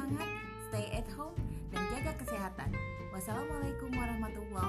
semangat, stay at home, dan jaga kesehatan. Wassalamualaikum warahmatullahi